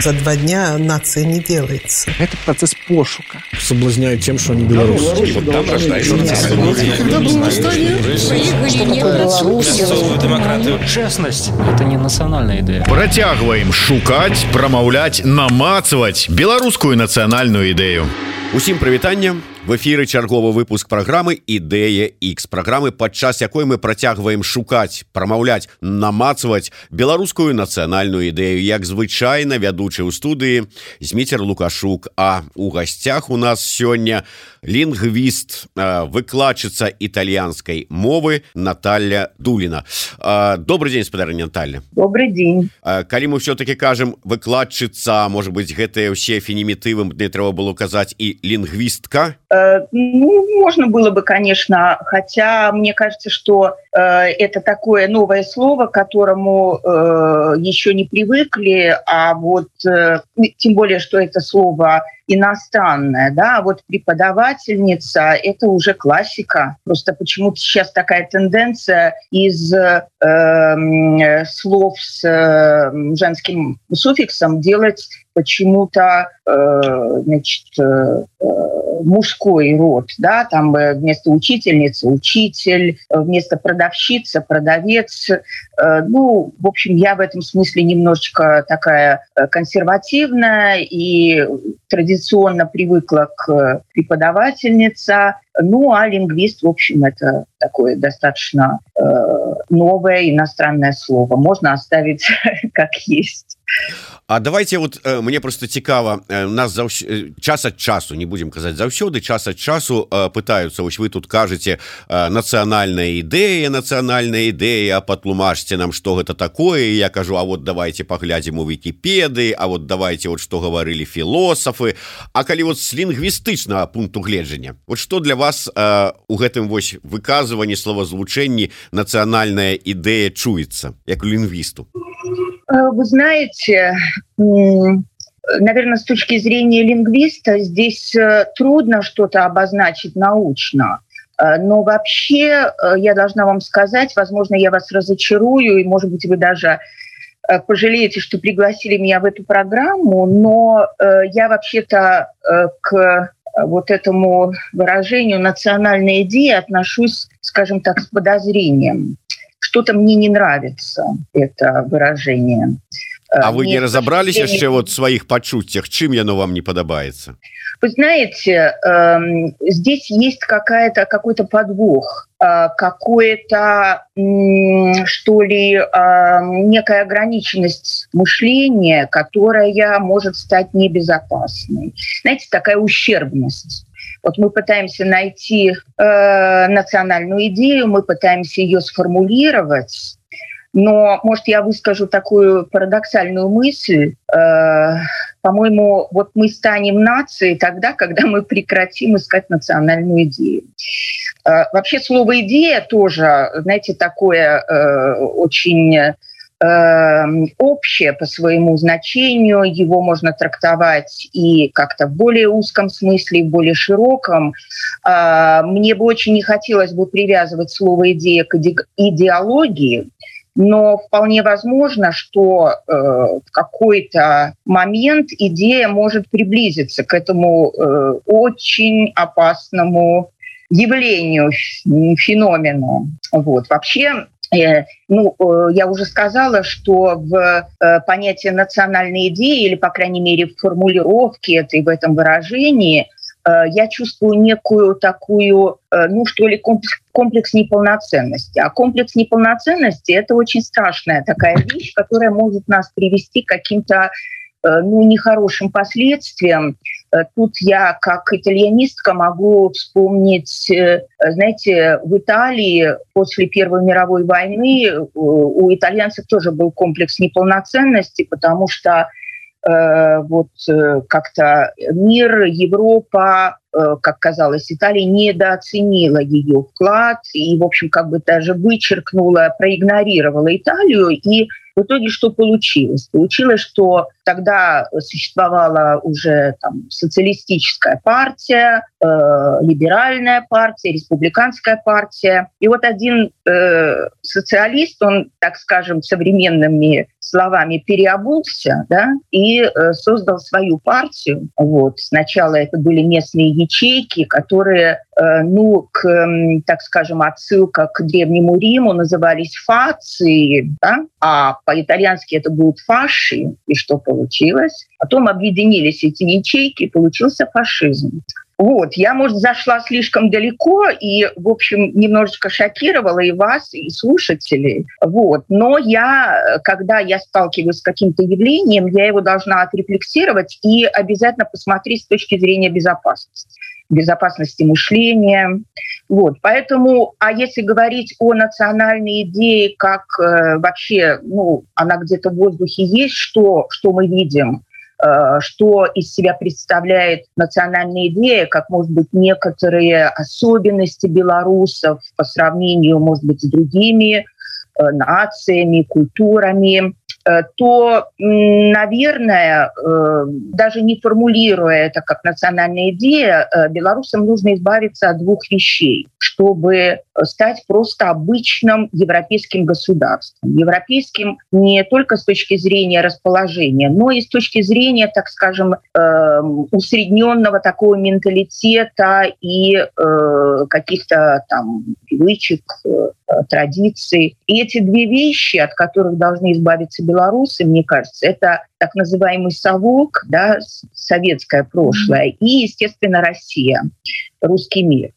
За два дня нация не делается. Это процесс пошука. Соблазняют тем, что они белорусы. Вот там рождается демократию. Честность – это не национальная идея. Протягиваем шукать, промовлять, намацывать белорусскую национальную идею. Усім прывітання в эфиры чарговы выпуск праграмы ідэя X праграмы падчас якой мы працягваем шукаць прамаўляць намацваць беларускую нацыянальную ідэю як звычайна вядучы ў студыі зміцер лукашук а у гасцях у нас сёння у лінгвіст выкладчыца італьянскай мовы Наталья дулина. Добрый день спадарня Наталья. Добрый день. Калі мы все-таки кажам выкладчыца может быть гэтыя ўсе фенемітывым не трэба было казаць і лингвистка э, ну, можно было бы конечно хотя мне кажется что э, это такое новое слово к которому э, еще не привыкли а вот э, тем более что это слово иностранное да а вот преподавательница это уже классика. Просто почему-то сейчас такая тенденция из э, слов с э, женским суффиксом делать почему-то э, значит э, мужской род да там вместо учительницы учитель вместо продавщица продавец. Ну в общем я в этом смысле немножечко такая консервативная и традиционно привыкла к преподавательница. Ну а лингвист в общем это такое достаточно новое иностранное слово. Можно оставить как есть А давайте вот э, мне просто цікава э, нас за э, час ад часу не будем казаць заўсёды час ад часу пытаются вось вы тут кажаце нацыянальная ідэя нацыянальная ідэя патлумажце нам что гэта такое. Я кажу А вот давайте паглядзім у вкіпеды А вот давайте вот что гаварылі філосафы. А калі вот с лінгвістычнага пункту гледжання вот что для вас у гэтым вось выказыванні словазвучэнні нацыянальная ідэя чуецца як лінгвісту вы знаете наверное с точки зрения лингвиста здесь э, трудно что-то обозначить научно. Э, но вообще э, я должна вам сказать возможно я вас разочарую и может быть вы даже пожалеете что пригласили меня в эту программу но я вообще-то к вот этому выражению национальной идеи отношусь скажем так с подозрением что-то мне не нравится это выражение. А вы не разобрались яшчэ вот своих пачуццях чым яно вам не падабаецца вы знаете э, здесь есть какая-то какой-то подвох э, какое-то э, что ли э, некая ограниченность мышления которая может стать небезопасной. Знаете такая ущербность Вот мы пытаемся найти э, национальную идею, мы пытаемся ее сформулировать. Но, может, я выскажу такую парадоксальную мысль. Э, По-моему, вот мы станем нацией тогда, когда мы прекратим искать национальную идею. Э, вообще слово «идея» тоже, знаете, такое э, очень э, общее по своему значению, его можно трактовать и как-то в более узком смысле, в более широком. Э, мне бы очень не хотелось бы привязывать слово «идея» к идеологии, но вполне возможно, что э, в какой-то момент идея может приблизиться к этому э, очень опасному явлению, феномену. Вот. Вообще ну, э, я уже сказала, что в э, понятие национальной идеи, или, по крайней мере, в формулировке этой, в этом выражении, я чувствую некую такую, ну, что ли, комплекс неполноценности. А комплекс неполноценности – это очень страшная такая вещь, которая может нас привести к каким-то ну, нехорошим последствиям. Э, тут я как итальянистка могу вспомнить, э, знаете, в Италии после Первой мировой войны э, у итальянцев тоже был комплекс неполноценности, потому что вот как-то мир, Европа как казалось, Италия недооценила ее вклад и, в общем, как бы даже вычеркнула, проигнорировала Италию и в итоге что получилось? Получилось, что тогда существовала уже там, социалистическая партия, э, либеральная партия, республиканская партия. И вот один э, социалист, он, так скажем, современными словами переобулся да, и э, создал свою партию. Вот. Сначала это были местные ячейки, которые Э, ну, к, так скажем, отсылка к Древнему Риму назывались фации, да? а по-итальянски это будут фаши. И что получилось? Потом объединились эти ячейки, получился фашизм. Вот, я, может, зашла слишком далеко и, в общем, немножечко шокировала и вас, и слушателей. Вот. Но я, когда я сталкиваюсь с каким-то явлением, я его должна отрефлексировать и обязательно посмотреть с точки зрения безопасности безопасности мышления. Вот, поэтому, а если говорить о национальной идее, как э, вообще, ну, она где-то в воздухе есть, что, что мы видим, что из себя представляет национальная идея, как, может быть, некоторые особенности белорусов по сравнению, может быть, с другими э, нациями, культурами. Э, то, наверное, э, даже не формулируя это как национальная идея, э, белорусам нужно избавиться от двух вещей, чтобы стать просто обычным европейским государством. Европейским не только с точки зрения расположения, но и с точки зрения, так скажем, усредненного такого менталитета и каких-то там привычек, традиций. И эти две вещи, от которых должны избавиться белорусы, белорусы, мне кажется, это так называемый совок, да, советское прошлое, и, естественно, Россия, русский мир.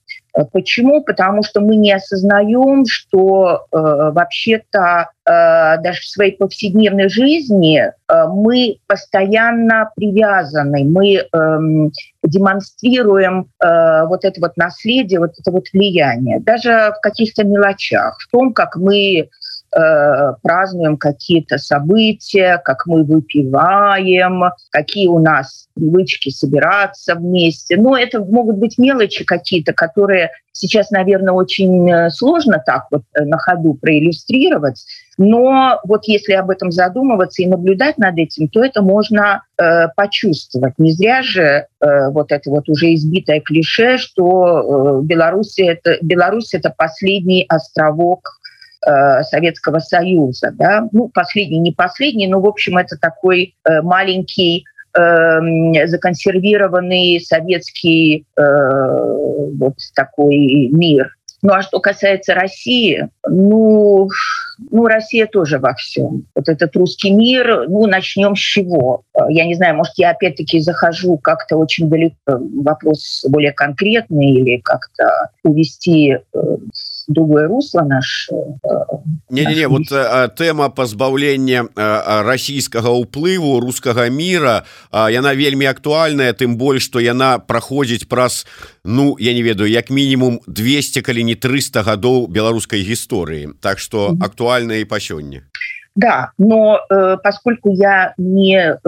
Почему? Потому что мы не осознаем, что э, вообще-то э, даже в своей повседневной жизни э, мы постоянно привязаны, мы э, демонстрируем э, вот это вот наследие, вот это вот влияние, даже в каких-то мелочах, в том, как мы э, празднуем какие-то события, как мы выпиваем, какие у нас привычки собираться вместе. Но это могут быть мелочи какие-то, которые сейчас, наверное, очень э, сложно так вот э, на ходу проиллюстрировать. Но вот если об этом задумываться и наблюдать над этим, то это можно э, почувствовать. Не зря же э, вот это вот уже избитое клише, что э, Беларусь это, Беларусь это последний островок Э, Советского Союза. Да? Ну, последний, не последний, но, в общем, это такой э, маленький э, законсервированный советский вот такой мир. Ну а что касается России, ну, ну, Россия тоже во всем. Вот этот русский мир, ну, начнем с чего? Я не знаю, может, я опять-таки захожу как-то очень далеко, вопрос более конкретный или как-то увести другое русло наш не, не, не вот тэма пазбаўлення расійскага ўплыву рускага мира яна вельмі актуальная тым больш что яна праходзіць праз ну я не ведаю як мінімум 200 калі не 300 гадоў беларускай гісторыі так что актуальна і па сёння Да, но э, поскольку я не э,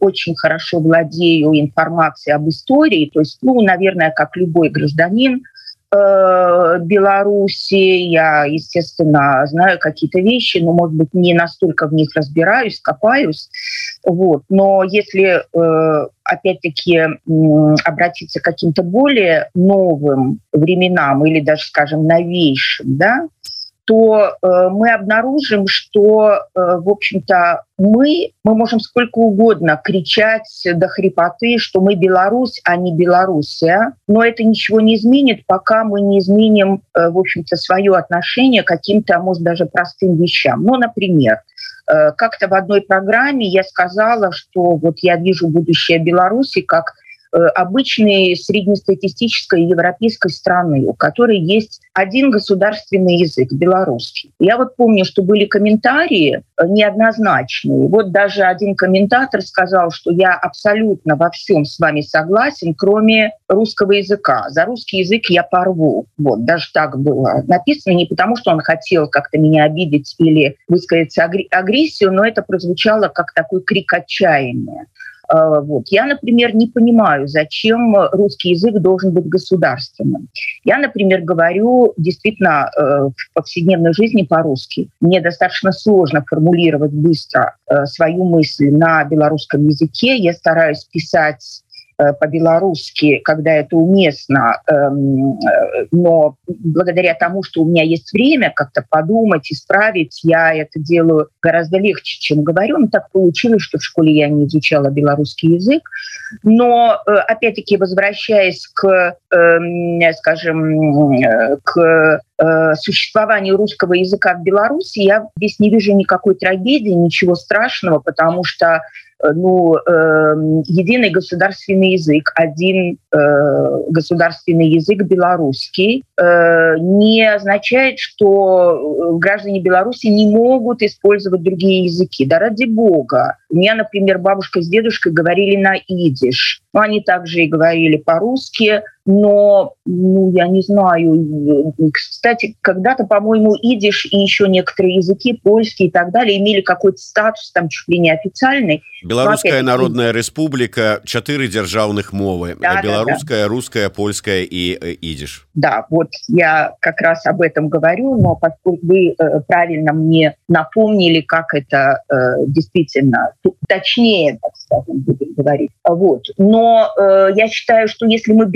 очень хорошо владею информацией об истории, то есть, ну, наверное, как любой гражданин, Э, Беларуси, я, естественно, знаю какие-то вещи, но, может быть, не настолько в них разбираюсь, копаюсь. Вот. Но если, э, опять-таки, обратиться к каким-то более новым временам или даже, скажем, новейшим, да, то э, мы обнаружим, что, э, в общем-то, мы, мы можем сколько угодно кричать до хрипоты, что мы Беларусь, а не Белоруссия, но это ничего не изменит, пока мы не изменим, э, в общем-то, свое отношение к каким-то, может, даже простым вещам. Ну, например, как-то в одной программе я сказала, что вот я вижу будущее Беларуси как обычной среднестатистической европейской страны, у которой есть один государственный язык, белорусский. Я вот помню, что были комментарии э, неоднозначные. Вот даже один комментатор сказал, что я абсолютно во всем с вами согласен, кроме русского языка. За русский язык я порву. Вот, даже так было написано, не потому что он хотел как-то меня обидеть или высказать агрессию, но это прозвучало как такой крик отчаяния. Э, вот. Я, например, не понимаю, зачем русский язык должен быть государственным. Я, например, говорю действительно э, в повседневной жизни по-русски. Мне достаточно сложно формулировать быстро э, свою мысль на белорусском языке. Я стараюсь писать Э, по-белорусски, когда это уместно, эм, э, но благодаря тому, что у меня есть время как-то подумать, исправить, я это делаю гораздо легче, чем говорю. Но так получилось, что в школе я не изучала белорусский язык. Но, э, опять-таки, возвращаясь к, эм, скажем, к существованию русского языка в Беларуси, я здесь не вижу никакой трагедии, ничего страшного, потому что Э, ну, э, единый государственный язык, один э, государственный язык белорусский, э, не означает, что э, граждане Беларуси не могут использовать другие языки. Да ради бога. У меня, например, бабушка с дедушкой говорили на идиш. Ну, они также и говорили по-русски но, ну, я не знаю, кстати, когда-то, по-моему, идиш и еще некоторые языки, польский и так далее, имели какой-то статус там чуть ли не официальный. Белорусская Народная Республика, четыре державных мовы. Да, Белорусская, да, да. русская, польская и э, идиш. Да, вот я как раз об этом говорю, но поскольку вы э, правильно мне напомнили, как это э, действительно точнее, так скажем, будем говорить. Вот. Но э, я считаю, что если мы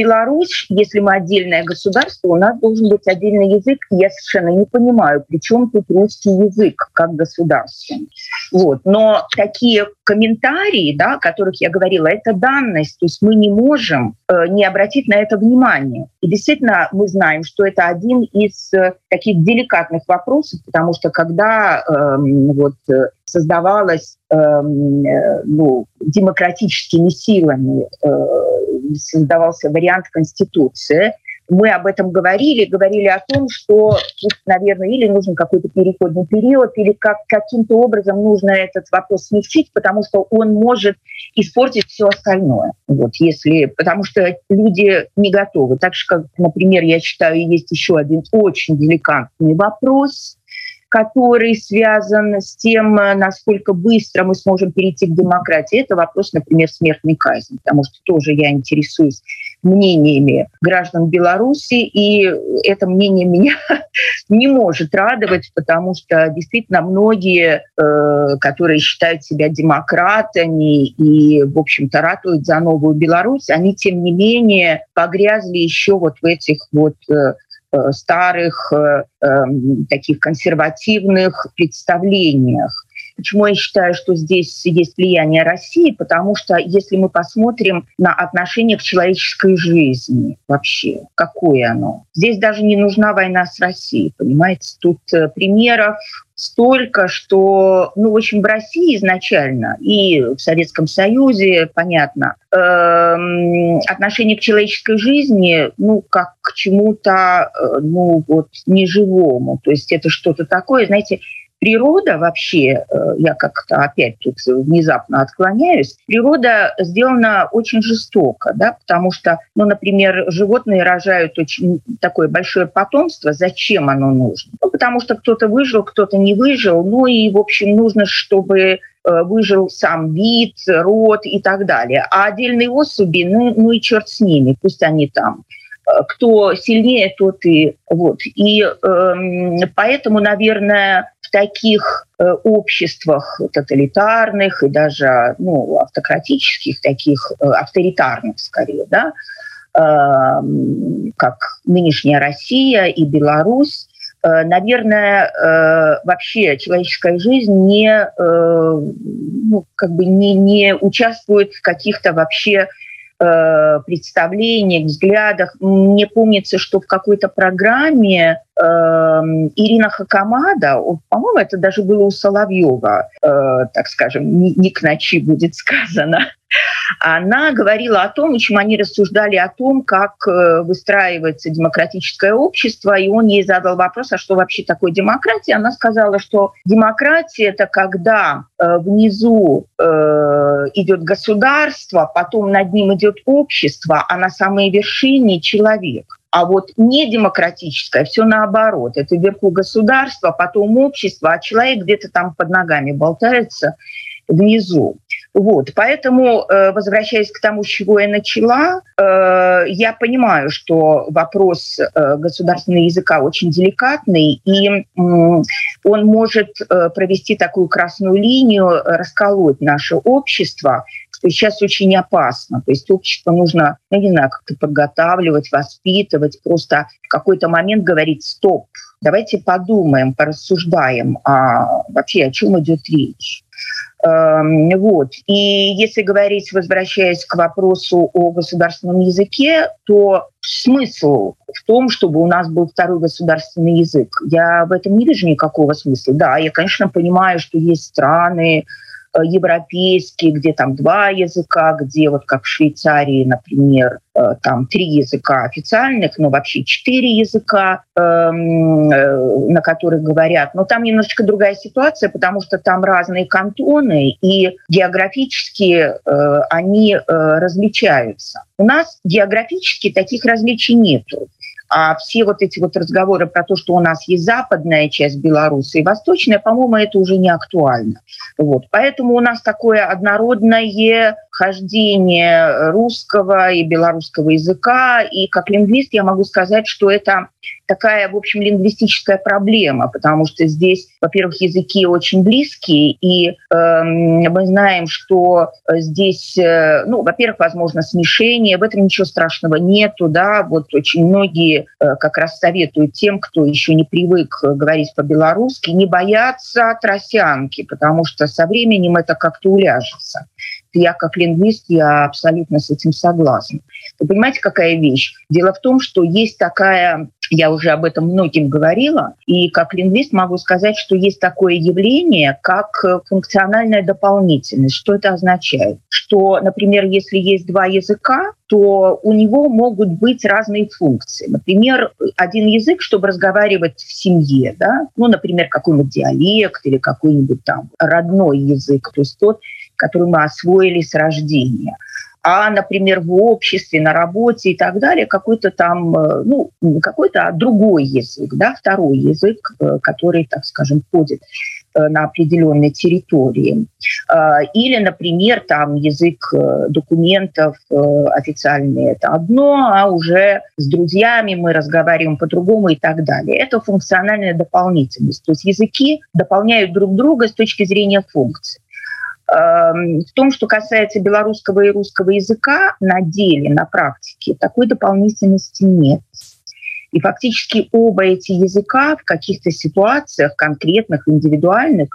Беларусь, если мы отдельное государство, у нас должен быть отдельный язык. Я совершенно не понимаю, при чем тут русский язык как государство. Вот. Но такие комментарии, да, о которых я говорила, это данность. То есть мы не можем э, не обратить на это внимание. И действительно мы знаем, что это один из э, таких деликатных вопросов, потому что когда эм, э, вот, создавалась э, ну, демократическими силами, э, создавался вариант Конституции, мы об этом говорили, говорили о том, что наверное, или нужен какой-то переходный период, или как, каким-то образом нужно этот вопрос смягчить, потому что он может испортить все остальное. Вот, если, потому что люди не готовы. Так же, как, например, я считаю, есть еще один очень деликатный вопрос, который связан с тем, насколько быстро мы сможем перейти к демократии. Это вопрос, например, смертной казни, потому что тоже я интересуюсь мнениями граждан Беларуси, и это мнение меня не может радовать, потому что действительно многие, э, которые считают себя демократами и, в общем-то, ратуют за новую Беларусь, они, тем не менее, погрязли еще вот в этих вот э, э, старых таких консервативных представлениях. Почему я считаю, что здесь есть влияние России? Потому что если мы посмотрим на отношение к человеческой жизни вообще, какое оно, здесь даже не нужна война с Россией, понимаете? Тут э, примеров столько, что, ну, в общем, в России изначально и в Советском Союзе, понятно, эм, отношение к человеческой жизни, ну, как к чему-то, э, ну, вот, неживому. То есть это что-то такое, знаете, природа вообще, э, я как-то опять тут внезапно отклоняюсь, природа сделана очень жестоко, да, потому что, ну, например, животные рожают очень такое большое потомство. Зачем оно нужно? Ну, потому что кто-то выжил, кто-то не выжил. Ну и, в общем, нужно, чтобы э, выжил сам вид, род и так далее. А отдельные особи, ну, ну и черт с ними, пусть они там кто сильнее, тот и вот. И э, поэтому, наверное, таких э, обществах тоталитарных и даже ну, автократических, таких э, авторитарных скорее, да, эм, как нынешняя Россия и Беларусь, э, наверное, вообще человеческая жизнь не, ну, как бы не, не участвует в каких-то вообще представлениях, взглядах. Мне помнится, что в какой-то программе э, Ирина Хакамада, по-моему, это даже было у Соловьева, э, так скажем, не, не к ночи будет сказано, она говорила о том, в общем, они рассуждали о том, как э, выстраивается демократическое общество, и он ей задал вопрос, а что вообще такое демократия? Она сказала, что демократия – это когда э, внизу э, идет государство, потом над ним идет общество, а на самой вершине – человек. А вот не демократическое, все наоборот. Это вверху государства, потом общество, а человек где-то там под ногами болтается внизу. Вот, поэтому, э, возвращаясь к тому, с чего я начала, э, я понимаю, что вопрос э, государственного языка очень деликатный, и он может провести такую красную линию, расколоть наше общество, сейчас очень опасно. То есть общество нужно, я не знаю, как-то подготавливать, воспитывать, просто в какой-то момент говорить «стоп», давайте подумаем, порассуждаем, а вообще о чем идет речь. Эм, вот. И если говорить, возвращаясь к вопросу о государственном языке, то смысл в том, чтобы у нас был второй государственный язык. Я в этом не вижу никакого смысла. Да, я, конечно, понимаю, что есть страны, европейские, где там два языка, где вот как в Швейцарии, например, э, там три языка официальных, но вообще четыре языка, эм, э, на которых говорят. Но там немножечко другая ситуация, потому что там разные кантоны, и географически они различаются. У нас географически таких различий нету. А все вот эти вот разговоры про то, что у нас есть западная часть Беларуси и восточная, по-моему, это уже не актуально. Вот. Поэтому у нас такое однородное хождение русского и белорусского языка. И как лингвист я могу сказать, что это такая, в общем, лингвистическая проблема, потому что здесь, во-первых, языки очень близкие, и э, мы знаем, что здесь, э, ну, во-первых, возможно смешение, в этом ничего страшного нету, да, вот очень многие э, как раз советуют тем, кто еще не привык говорить по-белорусски, не бояться тросянки, потому что со временем это как-то уляжется я как лингвист, я абсолютно с этим согласна. Вы понимаете, какая вещь? Дело в том, что есть такая, я уже об этом многим говорила, и как лингвист могу сказать, что есть такое явление, как функциональная дополнительность. Что это означает? Что, например, если есть два языка, то у него могут быть разные функции. Например, один язык, чтобы разговаривать в семье, да? ну, например, какой-нибудь диалект или какой-нибудь там родной язык, то есть тот, который мы освоили с рождения. А, например, в обществе, на работе и так далее, какой-то там, э, ну, какой-то другой язык, да, второй язык, э, который, так скажем, входит э, на определенной территории. Или, например, там язык документов официальный – это одно, а уже с друзьями мы разговариваем по-другому и так далее. Это функциональная дополнительность. То есть языки дополняют друг друга с точки зрения функций. Эм, в том, что касается белорусского и русского языка, на деле, на практике такой дополнительности нет. И фактически оба эти языка в каких-то ситуациях конкретных, индивидуальных,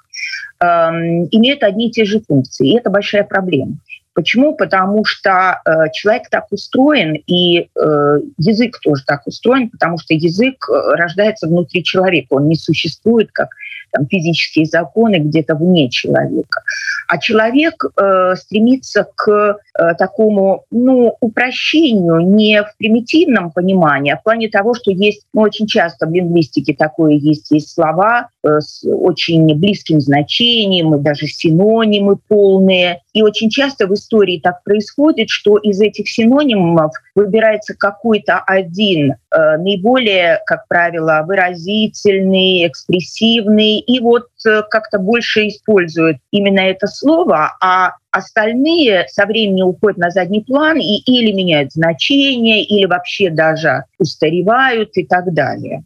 эм, имеют одни и те же функции. И это большая проблема. Почему? Потому что э, человек так устроен, и э, язык тоже так устроен, потому что язык э, рождается внутри человека, он не существует как там, физические законы где-то вне человека. А человек э, стремится к э, такому ну, упрощению не в примитивном понимании, а в плане того, что есть, ну, очень часто в лингвистике такое есть, есть слова э, с очень близким значением, и даже синонимы полные. И очень часто в истории так происходит, что из этих синонимов выбирается какой-то один э, наиболее, как правило, выразительный, экспрессивный, и вот как-то больше используют именно это слово, а остальные со временем уходят на задний план и или меняют значение, или вообще даже устаревают и так далее.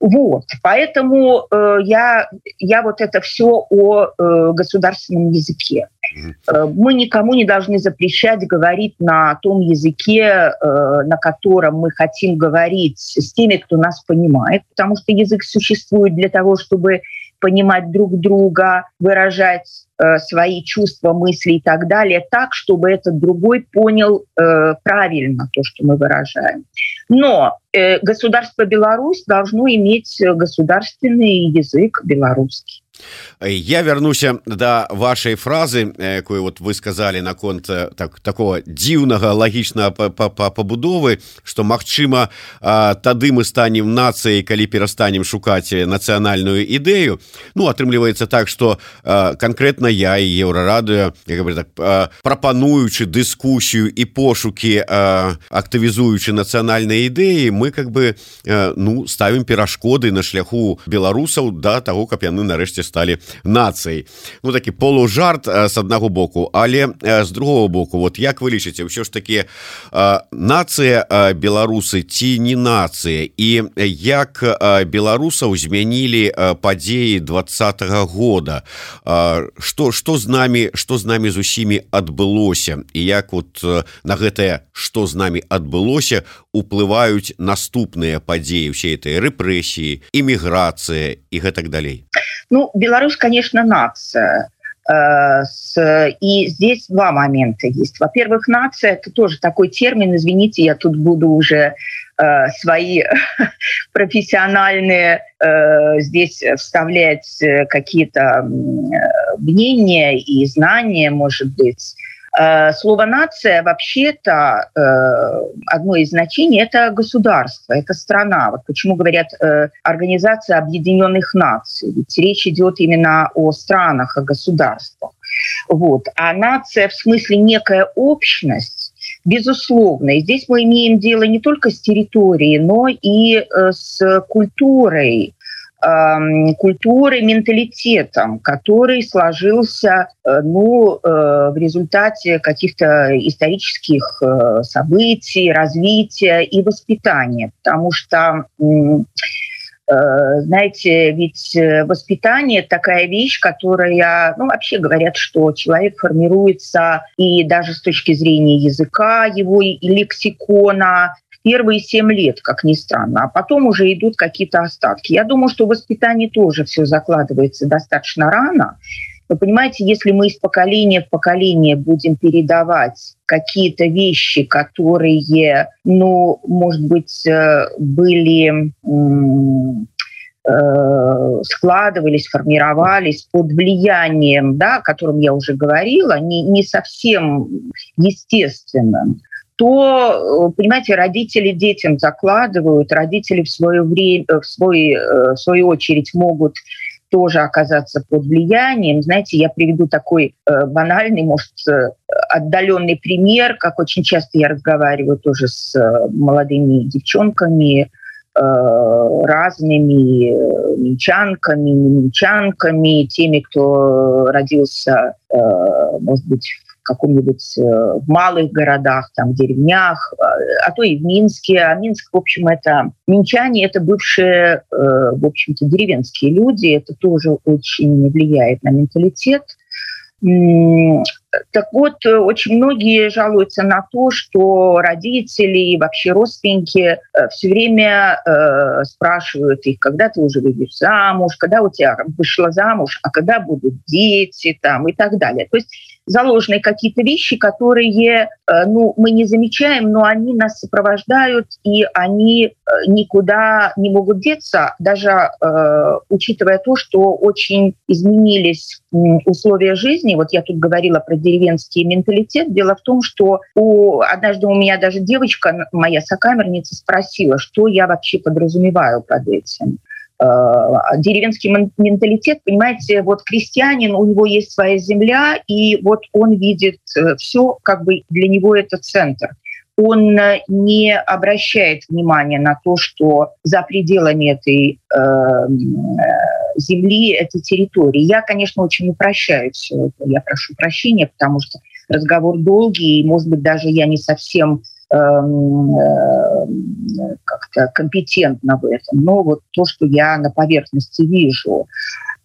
Вот, поэтому э, я, я вот это все о э, государственном языке. Э, мы никому не должны запрещать говорить на том языке, э, на котором мы хотим говорить с теми, кто нас понимает, потому что язык существует для того, чтобы понимать друг друга, выражать э, свои чувства, мысли и так далее так, чтобы этот другой понял правильно то, что мы выражаем. Но государство Беларусь должно иметь государственный язык белорусский. Я вярнуся да вашай фразы якую вот вы сказали наконт так такого дзіўнага лагічнага пабудовы что Мачыма тады мы станем нацыяй калі перастанем шукаць нацыянальную ідэю. Ну атрымліваецца так что конкретно я і еўрарадыо так, прапануючы дыскусію і пошукі актывізуючы нацыянальныя ідэі мы как бы ну ставім перашкоды на шляху беларусаў да того каб яны нарэшце стали нацыяй. Ну такі полужарт с аднаго боку. Але з другого боку вот як вы лічыце ўсё ж таки нацыя беларусы ці не нацыя? І як беларусаў змянілі падзеі двадцатого года? Что что з нами что з нами з усімі адбылося? І як вот на гэтае что з нами адбылося уплываюць наступныя падзеі все этой рэпрэсіі эміграцыя і гэтак далей ну Беларусь конечно нация э, и здесь два момента есть. Во-первых нация это тоже такой термин извините я тут буду уже э, свои профессиональные э, здесь вставлять какие-то мнения и знания может быть слово нация вообще-то э, одно из значений это государство, это страна. Вот почему говорят э, Организация Объединенных Наций. Ведь речь идет именно о странах, о государствах. Вот. А нация в смысле некая общность, безусловно. И здесь мы имеем дело не только с территорией, но и с культурой, культурой, менталитетом, который сложился э, ну, э, в результате каких-то исторических э, событий, развития и воспитания. Потому что знаете, ведь воспитание такая вещь, которая, ну, вообще говорят, что человек формируется и даже с точки зрения языка, его лексикона, первые семь лет, как ни странно, а потом уже идут какие-то остатки. Я думаю, что в воспитании тоже все закладывается достаточно рано. Вы понимаете, если мы из поколения в поколение будем передавать какие-то вещи, которые, ну, может быть, э, были э, складывались, формировались под влиянием, да, о котором я уже говорила, не, не совсем естественным, то, э, понимаете, родители детям закладывают, родители в свое время, в, свой, э, в свою очередь могут тоже оказаться под влиянием. Знаете, я приведу такой э, банальный, может, отдаленный пример, как очень часто я разговариваю тоже с молодыми девчонками, разными минчанками, минчанками, теми, кто родился, может быть, каком-нибудь э, в малых городах, там, деревнях, э, а то и в Минске. А Минск, в общем, это минчане, это бывшие, э, в общем-то, деревенские люди. Это тоже очень влияет на менталитет. Так вот, очень многие жалуются на то, что родители и вообще родственники все время э, спрашивают их, когда ты уже выйдешь замуж, когда у тебя вышла замуж, а когда будут дети там и так далее. То есть заложены какие-то вещи, которые э, ну, мы не замечаем, но они нас сопровождают, и они э, никуда не могут деться, даже э, учитывая то, что очень изменились условия жизни. Вот я тут говорила про деревенский менталитет. Дело в том, что у, однажды у меня даже девочка, моя сокамерница, спросила, что я вообще подразумеваю под этим. Э, деревенский менталитет, понимаете, вот крестьянин, у него есть своя земля, и вот он видит э, все, как бы для него это центр. Он э, не обращает внимания на то, что за пределами этой э, земли, этой территории. Я, конечно, очень упрощаю все это. Я прошу прощения, потому что разговор долгий, и, может быть, даже я не совсем как-то компетентна в этом. Но вот то, что я на поверхности вижу.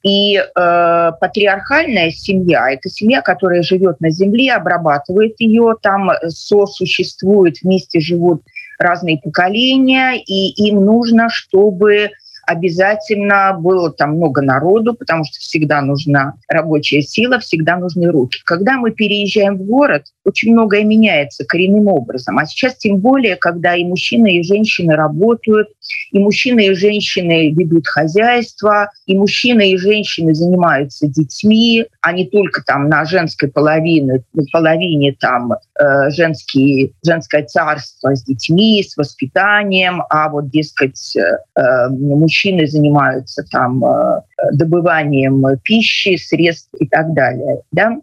И э, патриархальная семья – это семья, которая живет на земле, обрабатывает ее, там сосуществует, вместе живут разные поколения, и им нужно, чтобы обязательно было там много народу, потому что всегда нужна рабочая сила, всегда нужны руки. Когда мы переезжаем в город, очень многое меняется коренным образом. А сейчас тем более, когда и мужчины, и женщины работают, и мужчины и женщины ведут хозяйство, и мужчины и женщины занимаются детьми, а не только там на женской половине, на половине там э, женские, женское царство с детьми, с воспитанием, а вот, дескать, э, э мужчины мужчины занимаются там э, добыванием пищи, средств и так далее. Да?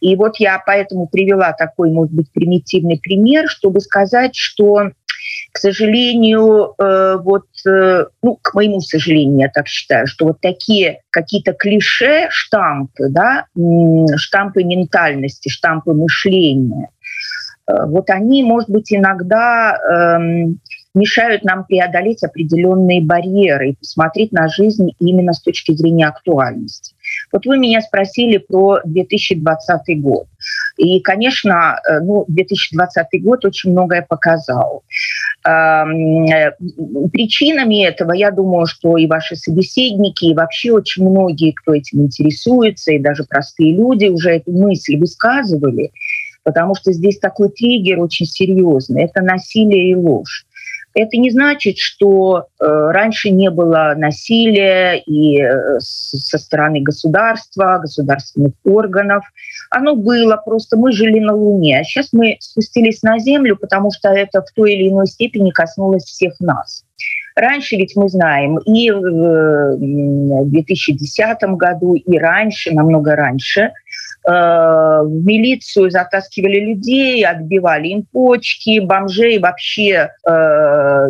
И вот я поэтому привела такой, может быть, примитивный пример, чтобы сказать, что к сожалению, э, вот, э, ну, к моему сожалению, я так считаю, что вот такие какие-то клише, штампы, да, штампы ментальности, штампы мышления, вот они, может быть, иногда эм, мешают нам преодолеть определенные барьеры и посмотреть на жизнь именно с точки зрения актуальности. Вот вы меня спросили про 2020 год. И, конечно, э, ну, 2020 год очень многое показал. Эм, э, причинами этого, я думаю, что и ваши собеседники, и вообще очень многие, кто этим интересуется, и даже простые люди уже эту мысль высказывали, потому что здесь такой триггер очень серьезный. Это насилие и ложь. Это не значит, что э, раньше не было насилия и э, со стороны государства, государственных органов. Оно было, просто мы жили на Луне. А сейчас мы спустились на Землю, потому что это в той или иной степени коснулось всех нас. Раньше ведь мы знаем, и в 2010 году, и раньше, намного раньше, в милицию затаскивали людей, отбивали им почки, бомжей вообще э,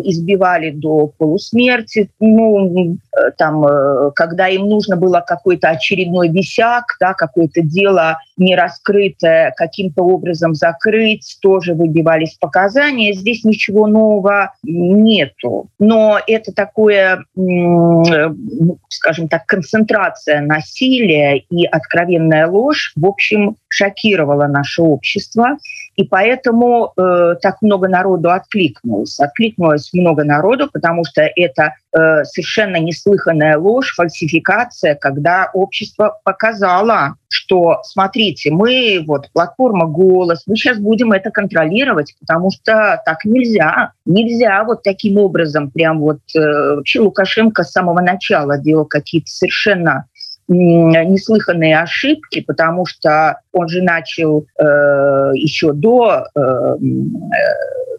избивали до полусмерти. Ну, э, там, э, когда им нужно было какой-то очередной висяк, да, какое-то дело не раскрытое каким-то образом закрыть, тоже выбивались показания. Здесь ничего нового нету. Но это такое, скажем так, концентрация насилия и откровенная ложь в общем, шокировало наше общество. И поэтому э, так много народу откликнулось. Откликнулось много народу, потому что это э, совершенно неслыханная ложь, фальсификация, когда общество показало, что, смотрите, мы, вот, платформа «Голос», мы сейчас будем это контролировать, потому что так нельзя. Нельзя вот таким образом, прям вот, э, вообще Лукашенко с самого начала делал какие-то совершенно неслыханные ошибки, потому что он же начал э, еще до э, э,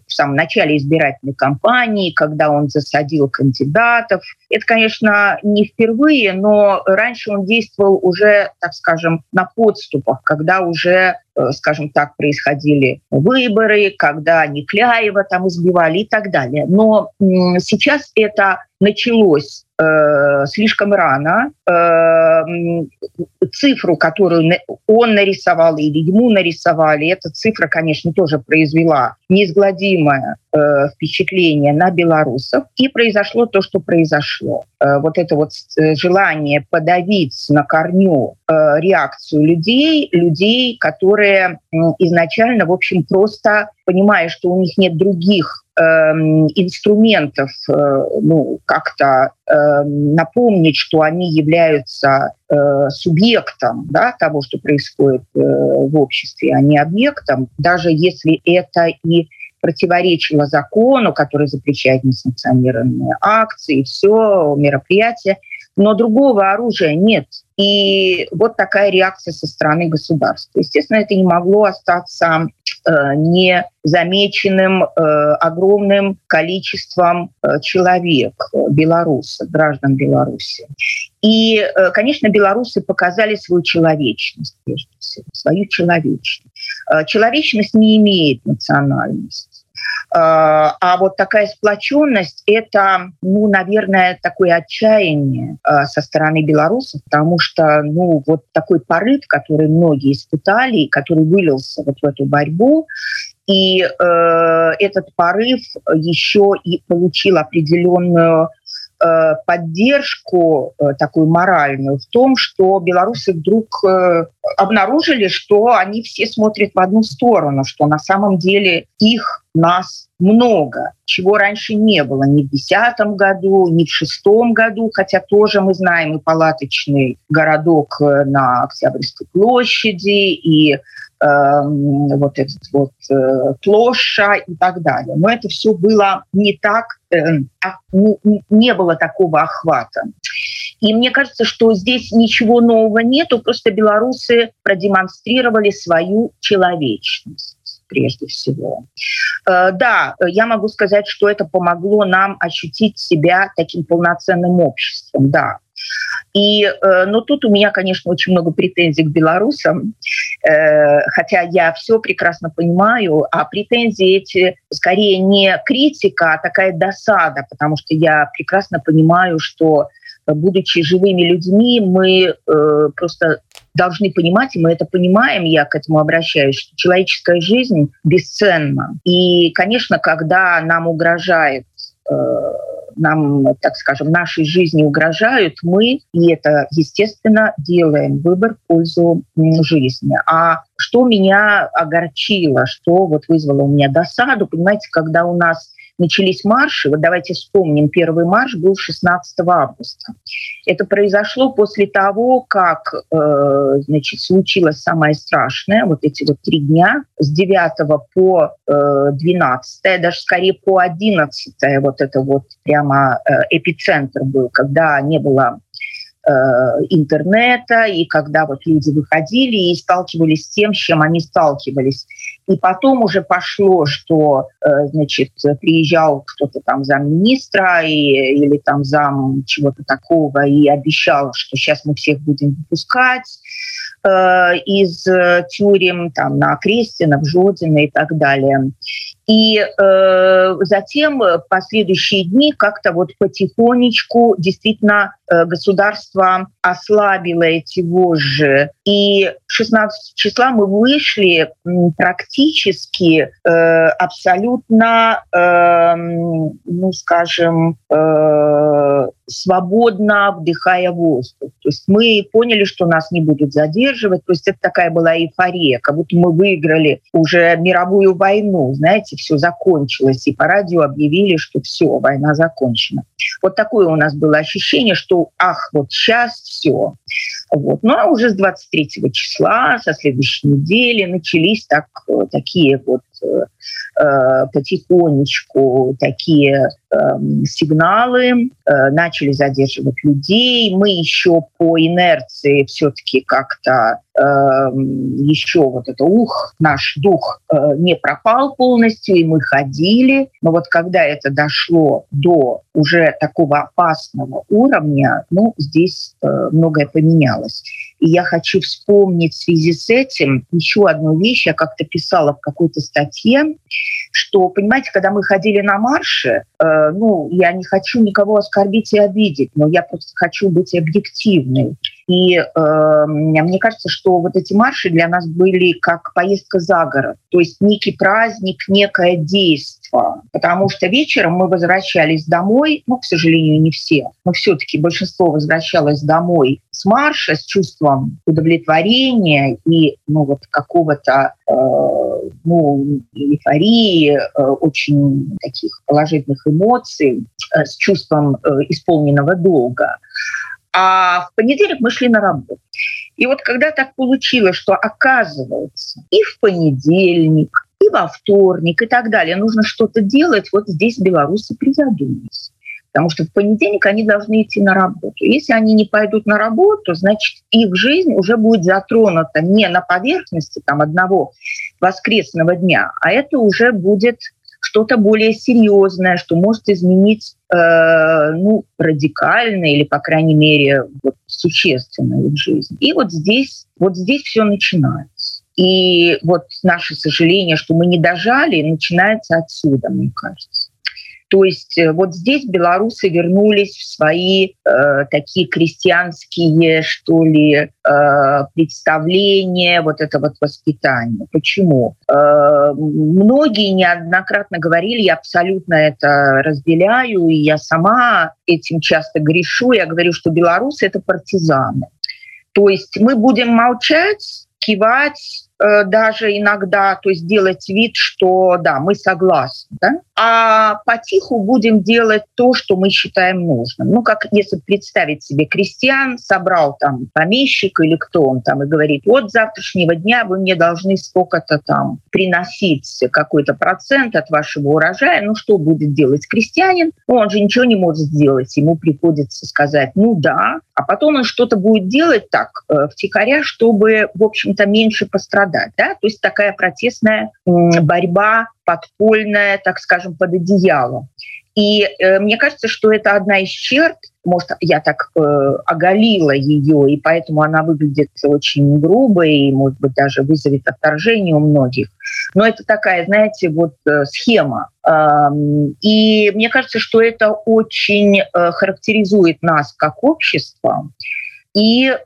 в самом начале избирательной кампании, когда он засадил кандидатов. Это, конечно, не впервые, но раньше он действовал уже, так скажем, на подступах, когда уже э, скажем так, происходили выборы, когда Никляева там избивали и так далее. Но сейчас это началось э, слишком рано. Э, цифру, которую он нарисовал или ему нарисовали, эта цифра, конечно, тоже произвела неизгладимое э, впечатление на белорусов. И произошло то, что произошло. Вот это вот желание подавить на корню реакцию людей, людей, которые изначально, в общем, просто понимая, что у них нет других инструментов э, ну, как-то э, напомнить, что они являются э, субъектом да, того, что происходит э, в обществе, а не объектом, даже если это и противоречило закону, который запрещает несанкционированные акции, все, мероприятия, но другого оружия нет. И вот такая реакция со стороны государства. Естественно, это не могло остаться Э, незамеченным э, огромным количеством э, человек, белорусов, граждан Беларуси. И, конечно, белорусы показали свою человечность, прежде всего, свою человечность. Человечность не имеет национальности. А, а вот такая сплоченность – это, ну, наверное, такое отчаяние а, со стороны белорусов, потому что, ну, вот такой порыв, который многие испытали, который вылился вот в эту борьбу, и э, этот порыв еще и получил определенную Э, поддержку э, такую моральную в том, что белорусы вдруг э, обнаружили, что они все смотрят в одну сторону, что на самом деле их, нас много, чего раньше не было ни в 2010 году, ни в 2006 году, хотя тоже мы знаем и палаточный городок на Октябрьской площади, и вот этот вот э, площа и так далее. Но это все было не так, э, а, не было такого охвата. И мне кажется, что здесь ничего нового нету, просто белорусы продемонстрировали свою человечность прежде всего. Э, да, я могу сказать, что это помогло нам ощутить себя таким полноценным обществом, да. И, э, но тут у меня, конечно, очень много претензий к белорусам, э, хотя я все прекрасно понимаю, а претензии эти скорее не критика, а такая досада, потому что я прекрасно понимаю, что будучи живыми людьми, мы э, просто должны понимать, и мы это понимаем, я к этому обращаюсь, что человеческая жизнь бесценна. И, конечно, когда нам угрожает э, нам, так скажем, нашей жизни угрожают, мы, и это, естественно, делаем выбор в пользу жизни. А что меня огорчило, что вот вызвало у меня досаду, понимаете, когда у нас начались марши. Вот давайте вспомним, первый марш был 16 августа. Это произошло после того, как э, значит, случилось самое страшное, вот эти вот три дня, с 9 по э, 12, даже скорее по 11, вот это вот прямо э, эпицентр был, когда не было э, интернета, и когда вот люди выходили и сталкивались с тем, с чем они сталкивались. И потом уже пошло, что, э, значит, приезжал кто-то там замминистра и, или там зам чего-то такого и обещал, что сейчас мы всех будем выпускать э, из э, тюрем там, на Крестина, в Жодино и так далее. И э, затем последующие дни как-то вот потихонечку действительно э, государство ослабило эти вожжи. И 16 числа мы вышли практически э, абсолютно, э, ну скажем, э, свободно вдыхая воздух. То есть мы поняли, что нас не будут задерживать. То есть это такая была эйфория, как будто мы выиграли уже мировую войну. Знаете, все закончилось. И по радио объявили, что все, война закончена. Вот такое у нас было ощущение, что ах, вот сейчас все. Вот. Ну а уже с 23 числа, со следующей недели начались так, э, такие вот э, Э, потихонечку такие эм, сигналы, э, начали задерживать людей. Мы еще по инерции все-таки как-то еще вот это ух, наш дух э, не пропал полностью, и мы ходили. Но вот когда это дошло до уже такого опасного уровня, ну, здесь многое поменялось. И я хочу вспомнить в связи с этим еще одну вещь. Я как-то писала в какой-то статье, что, понимаете, когда мы ходили на марши, э, ну, я не хочу никого оскорбить и обидеть, но я просто хочу быть объективной. И э, мне кажется, что вот эти марши для нас были как поездка за город, то есть некий праздник, некое действие. Потому что вечером мы возвращались домой, ну, к сожалению, не все, но все-таки большинство возвращалось домой с марша, с чувством удовлетворения и ну, вот какого-то э, ну, эйфории, э, очень таких положительных эмоций, э, с чувством э, исполненного долга. А в понедельник мы шли на работу. И вот когда так получилось, что оказывается и в понедельник, и во вторник, и так далее нужно что-то делать, вот здесь белорусы призадумались. Потому что в понедельник они должны идти на работу. Если они не пойдут на работу, значит, их жизнь уже будет затронута не на поверхности там, одного воскресного дня, а это уже будет что-то более серьезное, что может изменить э, ну, радикально или, по крайней мере, вот, существенно их жизнь. И вот здесь, вот здесь все начинается. И вот наше сожаление, что мы не дожали, начинается отсюда, мне кажется. То есть э, вот здесь белорусы вернулись в свои э, такие крестьянские, что ли, э, представления, вот это вот воспитание. Почему? Э, многие неоднократно говорили, я абсолютно это разделяю, и я сама этим часто грешу, я говорю, что белорусы — это партизаны. То есть мы будем молчать, кивать, даже иногда, то есть делать вид, что да, мы согласны, да? а потиху будем делать то, что мы считаем нужным. Ну, как если представить себе крестьян, собрал там помещик или кто он там и говорит, вот завтрашнего дня вы мне должны сколько-то там приносить какой-то процент от вашего урожая, ну, что будет делать крестьянин? Ну, он же ничего не может сделать, ему приходится сказать, ну, да, а потом он что-то будет делать так, э, втихаря, чтобы, в общем-то, меньше пострадать. Да? То есть такая протестная борьба подпольная, так скажем, под одеялом. И э, мне кажется, что это одна из черт, может, я так э, оголила ее, и поэтому она выглядит очень грубо и, может быть, даже вызовет отторжение у многих. Но это такая, знаете, вот э, схема. Э, и мне кажется, что это очень э, характеризует нас как общество, и э,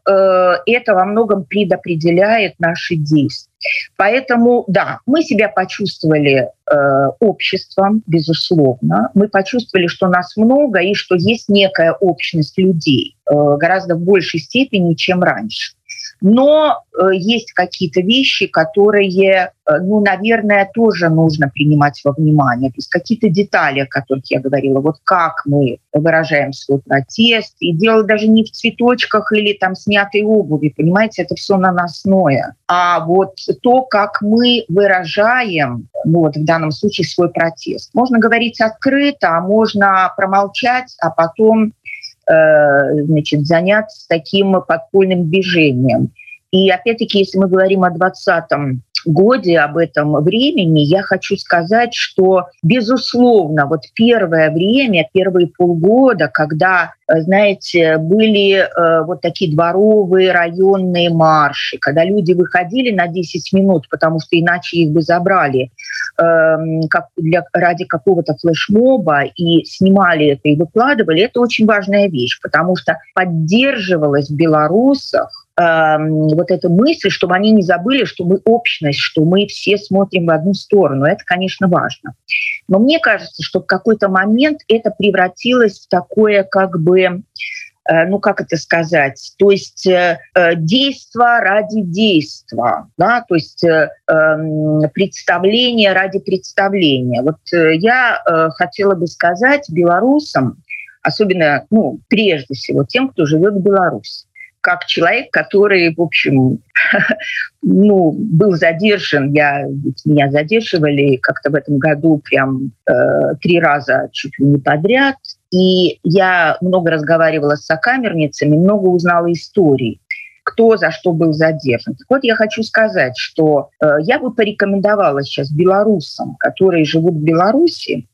это во многом предопределяет наши действия. Поэтому, да, мы себя почувствовали э, обществом, безусловно. Мы почувствовали, что нас много и что есть некая общность людей э, гораздо в большей степени, чем раньше. Но э, есть какие-то вещи, которые, э, ну, наверное, тоже нужно принимать во внимание. То есть какие-то детали, о которых я говорила, вот как мы выражаем свой протест. И дело даже не в цветочках или там снятой обуви, понимаете, это все наносное. А вот то, как мы выражаем, ну вот в данном случае свой протест. Можно говорить открыто, а можно промолчать, а потом значит, заняться таким подпольным движением. И опять-таки, если мы говорим о 20 годе, об этом времени, я хочу сказать, что, безусловно, вот первое время, первые полгода, когда, э, знаете, были э, вот такие дворовые районные марши, когда люди выходили на 10 минут, потому что иначе их бы забрали, э, как для, ради какого-то флешмоба и снимали это и выкладывали, это очень важная вещь, потому что поддерживалась в белорусах вот эта мысль, чтобы они не забыли, что мы общность, что мы все смотрим в одну сторону. Это, конечно, важно. Но мне кажется, что в какой-то момент это превратилось в такое как бы ну как это сказать, то есть э, э действо ради действа, да, то есть э, эм, представление ради представления. Вот э, я э, хотела бы сказать белорусам, особенно, ну, прежде всего тем, кто живет в Беларуси, как человек, который, в общем, ну, был задержан, я, меня задерживали как-то в этом году прям э, три раза чуть ли не подряд, и я много разговаривала с сокамерницами, много узнала историй кто за что был задержан. Так вот, я хочу сказать, что э, я бы порекомендовала сейчас белорусам, которые живут в Беларуси,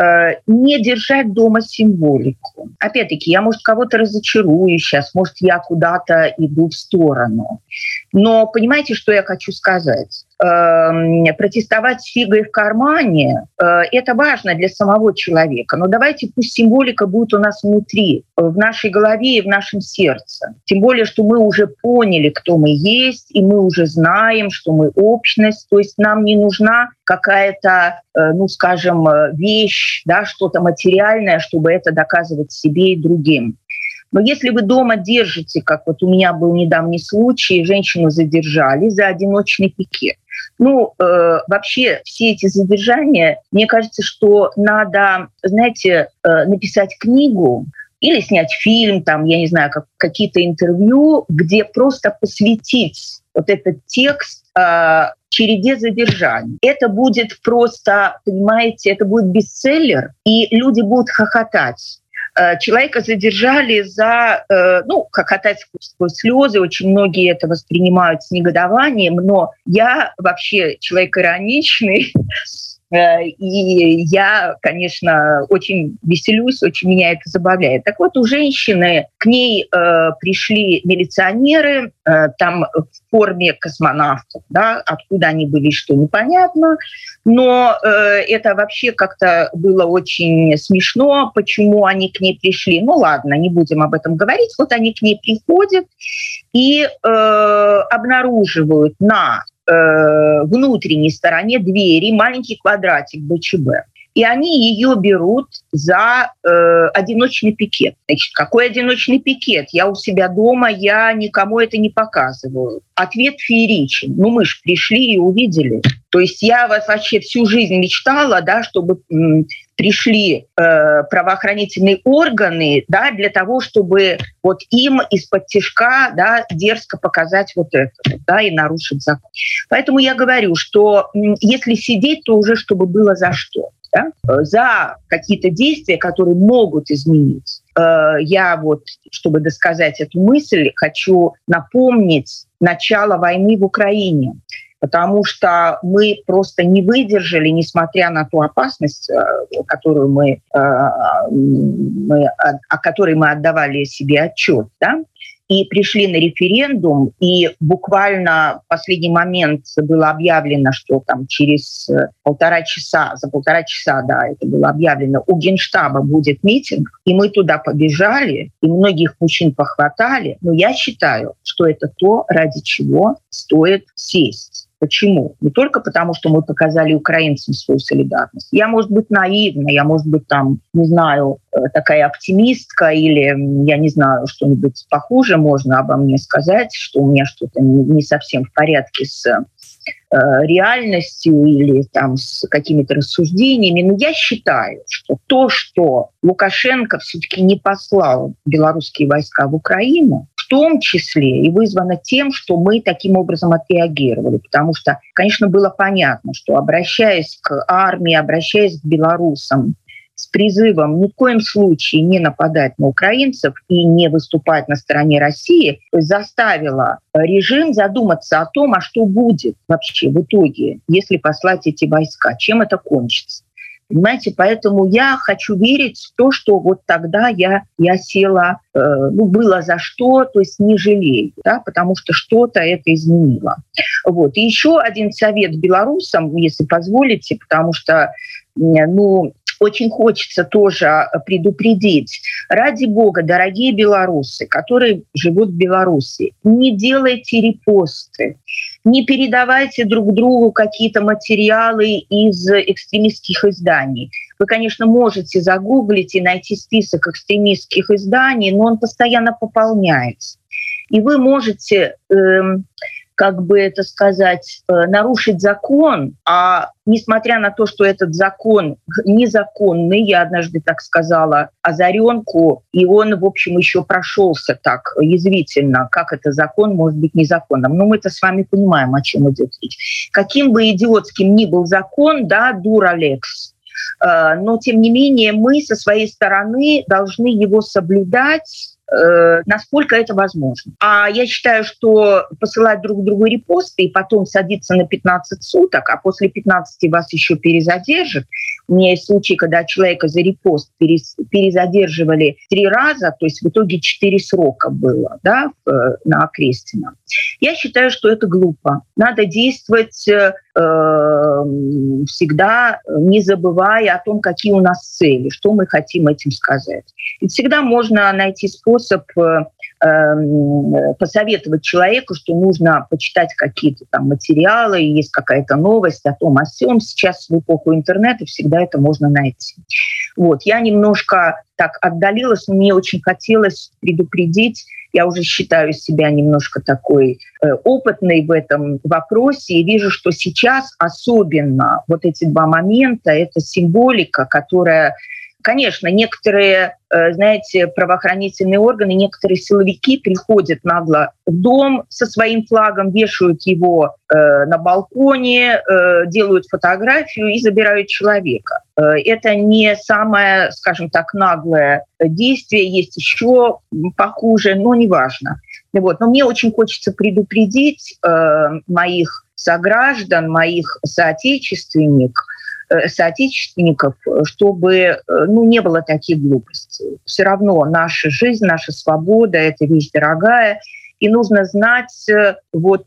Э, не держать дома символику. Опять-таки, я, может, кого-то разочарую сейчас, может, я куда-то иду в сторону. Но понимаете, что я хочу сказать? Эм, протестовать с фигой в кармане, э, это важно для самого человека. Но давайте пусть символика будет у нас внутри, в нашей голове и в нашем сердце. Тем более, что мы уже поняли, кто мы есть, и мы уже знаем, что мы общность. То есть нам не нужна какая-то, э, ну, скажем, э, вещь, да, что-то материальное, чтобы это доказывать себе и другим. Но если вы дома держите, как вот у меня был недавний случай, женщину задержали за одиночный пикет. Ну, э, вообще все эти задержания, мне кажется, что надо, знаете, э, написать книгу или снять фильм, там, я не знаю, как, какие-то интервью, где просто посвятить вот этот текст э, череде задержаний. Это будет просто, понимаете, это будет бестселлер, и люди будут хохотать человека задержали за, э, ну, хохотать сквозь слезы, очень многие это воспринимают с негодованием, но я вообще человек ироничный, Э, и я, конечно, очень веселюсь, очень меня это забавляет. Так вот, у женщины к ней э, пришли милиционеры, э, там в форме космонавтов, да, откуда они были, что непонятно, но э, это вообще как-то было очень смешно, почему они к ней пришли. Ну ладно, не будем об этом говорить. Вот они к ней приходят и э, обнаруживают на э, внутренней стороне двери маленький квадратик БЧБ. И они ее берут за э, одиночный пикет. Значит, какой одиночный пикет? Я у себя дома, я никому это не показываю. Ответ фееричен. Ну, мы же пришли и увидели. То есть я вас вообще всю жизнь мечтала, да, чтобы пришли э, правоохранительные органы да, для того, чтобы вот им из-под тяжка да, дерзко показать вот это да, и нарушить закон. Поэтому я говорю, что если сидеть, то уже чтобы было за что. Да? За какие-то действия, которые могут изменить. Э, я вот, чтобы досказать эту мысль, хочу напомнить начало войны в Украине потому что мы просто не выдержали, несмотря на ту опасность, э, которую мы, э, мы, о которой мы отдавали себе отчет. Да? и пришли на референдум, и буквально в последний момент было объявлено, что там через э, полтора часа, за полтора часа, да, это было объявлено, у Генштаба будет митинг, и мы туда побежали, и многих мужчин похватали, но я считаю, что это то, ради чего стоит сесть. Почему? Не только потому, что мы показали украинцам свою солидарность. Я, может быть, наивна, я, может быть, там, не знаю, э, такая оптимистка или, я не знаю, что-нибудь похуже можно обо мне сказать, что у меня что-то не совсем в порядке с э, реальностью или там с какими-то рассуждениями. Но я считаю, что то, что Лукашенко все-таки не послал белорусские войска в Украину, том числе и вызвано тем, что мы таким образом отреагировали. Потому что, конечно, было понятно, что обращаясь к армии, обращаясь к белорусам с призывом ни в коем случае не нападать на украинцев и не выступать на стороне России, заставила режим задуматься о том, а что будет вообще в итоге, если послать эти войска, чем это кончится. Понимаете, поэтому я хочу верить в то, что вот тогда я, я села, э, ну, было за что, то есть не жалею, да, потому что что-то это изменило. Вот. И еще один совет белорусам, если позволите, потому что ну, очень хочется тоже предупредить. Ради бога, дорогие белорусы, которые живут в Беларуси, не делайте репосты, не передавайте друг другу какие-то материалы из экстремистских изданий. Вы, конечно, можете загуглить и найти список экстремистских изданий, но он постоянно пополняется. И вы можете эм, как бы это сказать, э, нарушить закон, а несмотря на то, что этот закон незаконный, я однажды так сказала, озаренку, и он, в общем, еще прошелся так язвительно, как это закон может быть незаконным. Но мы-то с вами понимаем, о чем идет речь. Каким бы идиотским ни был закон, да, дуралекс, э, но тем не менее мы со своей стороны должны его соблюдать насколько это возможно. А я считаю, что посылать друг другу репосты и потом садиться на 15 суток, а после 15 вас еще перезадержат. У меня есть случай, когда человека за репост перезадерживали три раза, то есть в итоге четыре срока было да, на Окрестина. Я считаю, что это глупо. Надо действовать э, всегда, не забывая о том, какие у нас цели, что мы хотим этим сказать. И всегда можно найти способ э, эм, посоветовать человеку, что нужно почитать какие-то там материалы, есть какая-то новость о том, о всем. Сейчас в эпоху интернета всегда это можно найти. Вот. Я немножко так отдалилась, но мне очень хотелось предупредить я уже считаю себя немножко такой э, опытной в этом вопросе и вижу, что сейчас особенно вот эти два момента, это символика, которая Конечно, некоторые, э, знаете, правоохранительные органы, некоторые силовики приходят нагло в дом со своим флагом, вешают его э, на балконе, э, делают фотографию и забирают человека. Это не самое, скажем так, наглое действие, есть еще похуже, но неважно. Вот. Но мне очень хочется предупредить моих сограждан, моих соотечественников, Э, соотечественников, чтобы э, ну, не было таких глупостей. Все равно наша жизнь, наша свобода – это вещь дорогая, и нужно знать, э, вот,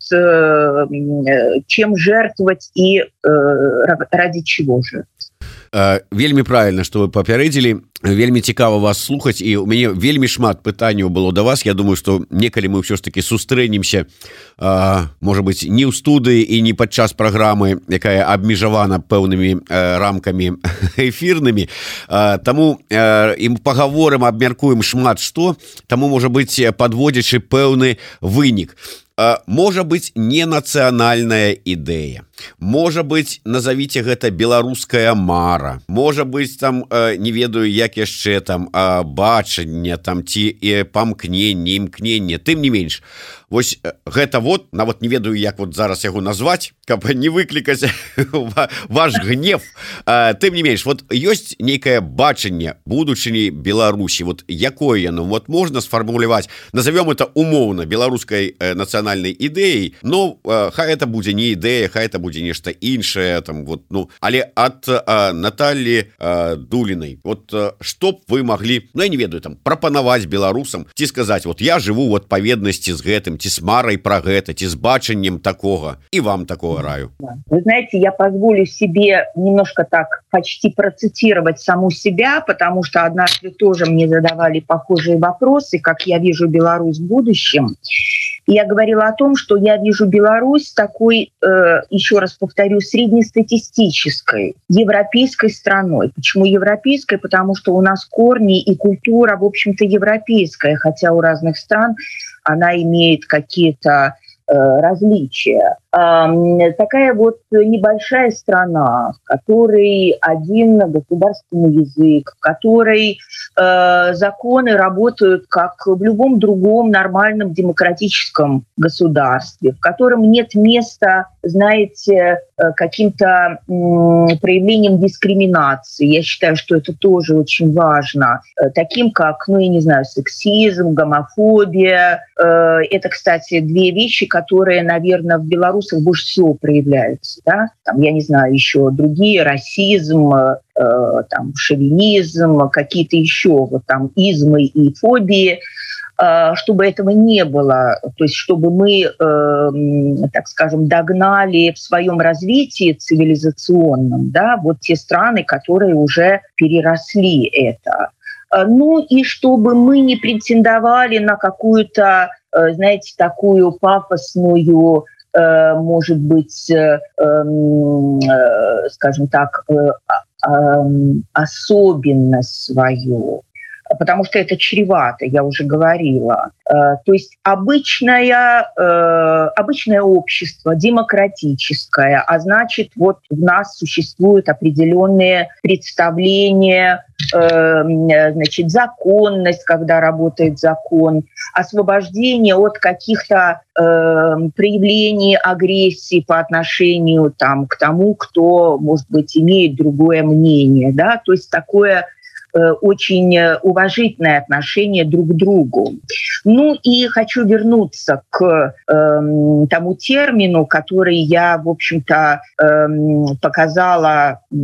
чем жертвовать и ради чего жертвовать. Вельмі правильно что вы папярэдзілі вельмі цікава вас слухаць і у мяне вельмі шмат пытанняў было до вас. Я думаю что некалі мы ўсё ж таки сустрэнемся может быть не ў студыі і не падчас праграмы якая абмежавана пэўнымі рамкамі эфірнымі. Таму ім паговорым абмяркуем шмат што таму можа быть подводзячы пэўны вынік можа быть не нацыянальная ідэя. Можа быть назовите гэта беларуская мара. Можа быть там не ведаю як яшчэ там бачанне там ці і памкненне імкненне тым не менш Вось гэта вот нават не ведаю як вот зараз яго назваць каб не выклікаць ваш гнев. Тым не менш вот ёсць нейкае бачанне будучыні Беларусі. Вот якое яно? Вот можна сфармуляваць назовём это умоўна беларускай нацыянальнай ідэей но хай это будзе не ідэя хай это будзе нешта іншае там вот ну але от Натальи дулиной вот что б вы могли Ну я не ведаю там прапанаваць беларусам ці сказаць вот я живу в адпаведнасці з гэтым ці с марай про гэта ці с бачаннем такого и вам такого раю. Вы знаете я позволю себе немножко так почти процитировать саму себя потому что однажды тоже мне задавали похожие вопросы как я вижу Беларусь в будущем я говорила о том что я вижу Беларусь такой э, еще раз повторю среднестатистической европейской страной. Почему европейской? Потому что у нас корни и культура в общем-то европейская хотя у разных стран она имеет какие-то э, различия такая вот небольшая страна, в которой один государственный язык, в которой э, законы работают как в любом другом нормальном демократическом государстве, в котором нет места, знаете, э, каким-то э, проявлением дискриминации. Я считаю, что это тоже очень важно. Э, таким как, ну, я не знаю, сексизм, гомофобия. Э, это, кстати, две вещи, которые, наверное, в Беларуси белорусах больше всего проявляются. Да? Там, я не знаю, еще другие, расизм, э, там, шовинизм, какие-то еще вот там измы и фобии э, чтобы этого не было, то есть чтобы мы, э, так скажем, догнали в своем развитии цивилизационном, да, вот те страны, которые уже переросли это. Э, ну и чтобы мы не претендовали на какую-то, э, знаете, такую пафосную Э, может быть, э, эм, э, скажем так, а, особенность свою потому что это чревато, я уже говорила. Э, то есть обычное, э, обычное общество, демократическое, а значит, вот в нас существуют определенные представления, э, значит, законность, когда работает закон, освобождение от каких-то проявлений агрессии по отношению там, к тому, кто, может быть, имеет другое мнение. Да? То есть такое очень уважительное отношение друг к другу. Ну и хочу вернуться к э, тому термину, который я, в общем-то, э, показала э,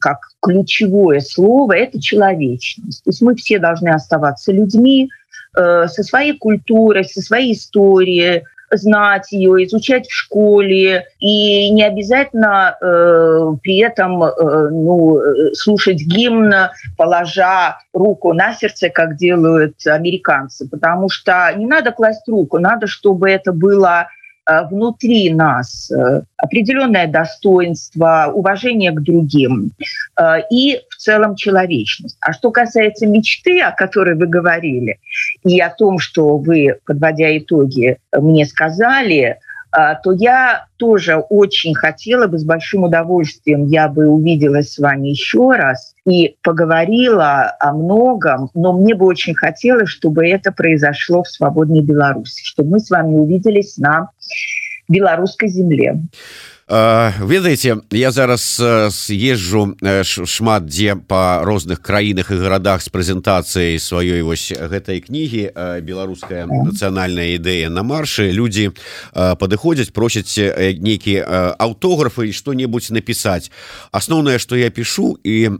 как ключевое слово, это человечность. То есть мы все должны оставаться людьми, э, со своей культурой, со своей историей, знать ее, изучать в школе, и не обязательно э, при этом э, ну, слушать гимн, положа руку на сердце, как делают американцы, потому что не надо класть руку, надо, чтобы это было Э, внутри нас. Э, определенное достоинство, уважение к другим. Э, и целом человечность. А что касается мечты, о которой вы говорили, и о том, что вы, подводя итоги, мне сказали, а, то я тоже очень хотела бы, с большим удовольствием я бы увиделась с вами еще раз и поговорила о многом, но мне бы очень хотелось, чтобы это произошло в свободной Беларуси, чтобы мы с вами увиделись на белорусской земле. Ведаеце я зараз съезжу шмат дзе по розных краінах і гарадах з прэзентацыяй сваёй вось гэтай кнігі беларуская нацыянальная ідэя на маршы людзі падыходзяць просяць нейкі аўтографы і что-небудзь напісаць асноўнае что я пишу і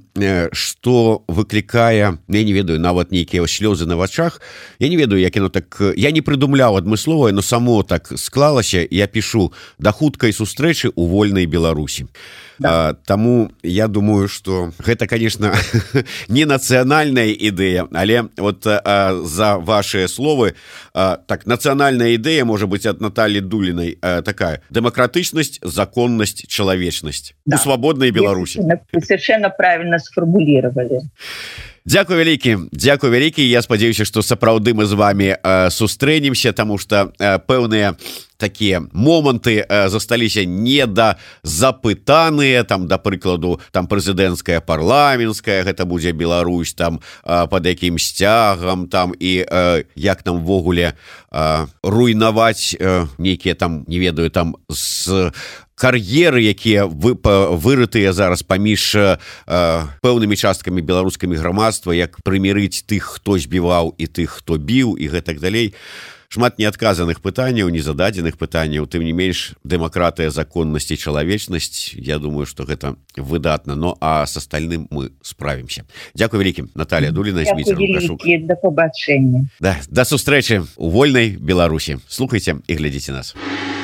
что выклікае я не ведаю нават нейкія слёзы на вачах я не ведаю як яно так я не прыдумляў адмысловае но само так склалася я пишу да хуткай сустрэчы у вольнай беларусі да. Таму я думаю что гэта конечно не нацыянальная ідэя але вот а, за ваши словы а, так нацыянальная ідэя можа быть от Натальи дулиной а, такая дэмакратычнасць законнасць чалавечнасць да. у свободной беларусі совершенно правильно сформулировали Дякую вялікі Дякую вялікі. Я спадзяюся что сапраўды мы з вами сустрэнемся тому что пэўныя такія моманты засталіся не да запытаныя там да прыкладу там прэзідэнцкая парламенская гэта будзе Беларусь там под якім сцягам там і як нам ввогуле руйнаваць нейкія там не ведаю там з кар'еры якія вы вырытыя зараз паміж э, пэўнымі часткамі беларускамі грамадства як прымірыць тых хто збіваў і тых хто біў і гэтак далей шмат неадказаных пытанняў незададзеных пытанняў. Тым не менш дэмакратыя законнасці чалавечнасць Я думаю что гэта выдатна. Но а с остальным мы справимся Дякую вялікім Наталья дуліна да побачэння да, да сустрэчы у вольнай Беларусі. Слухайте і глядзіце нас. а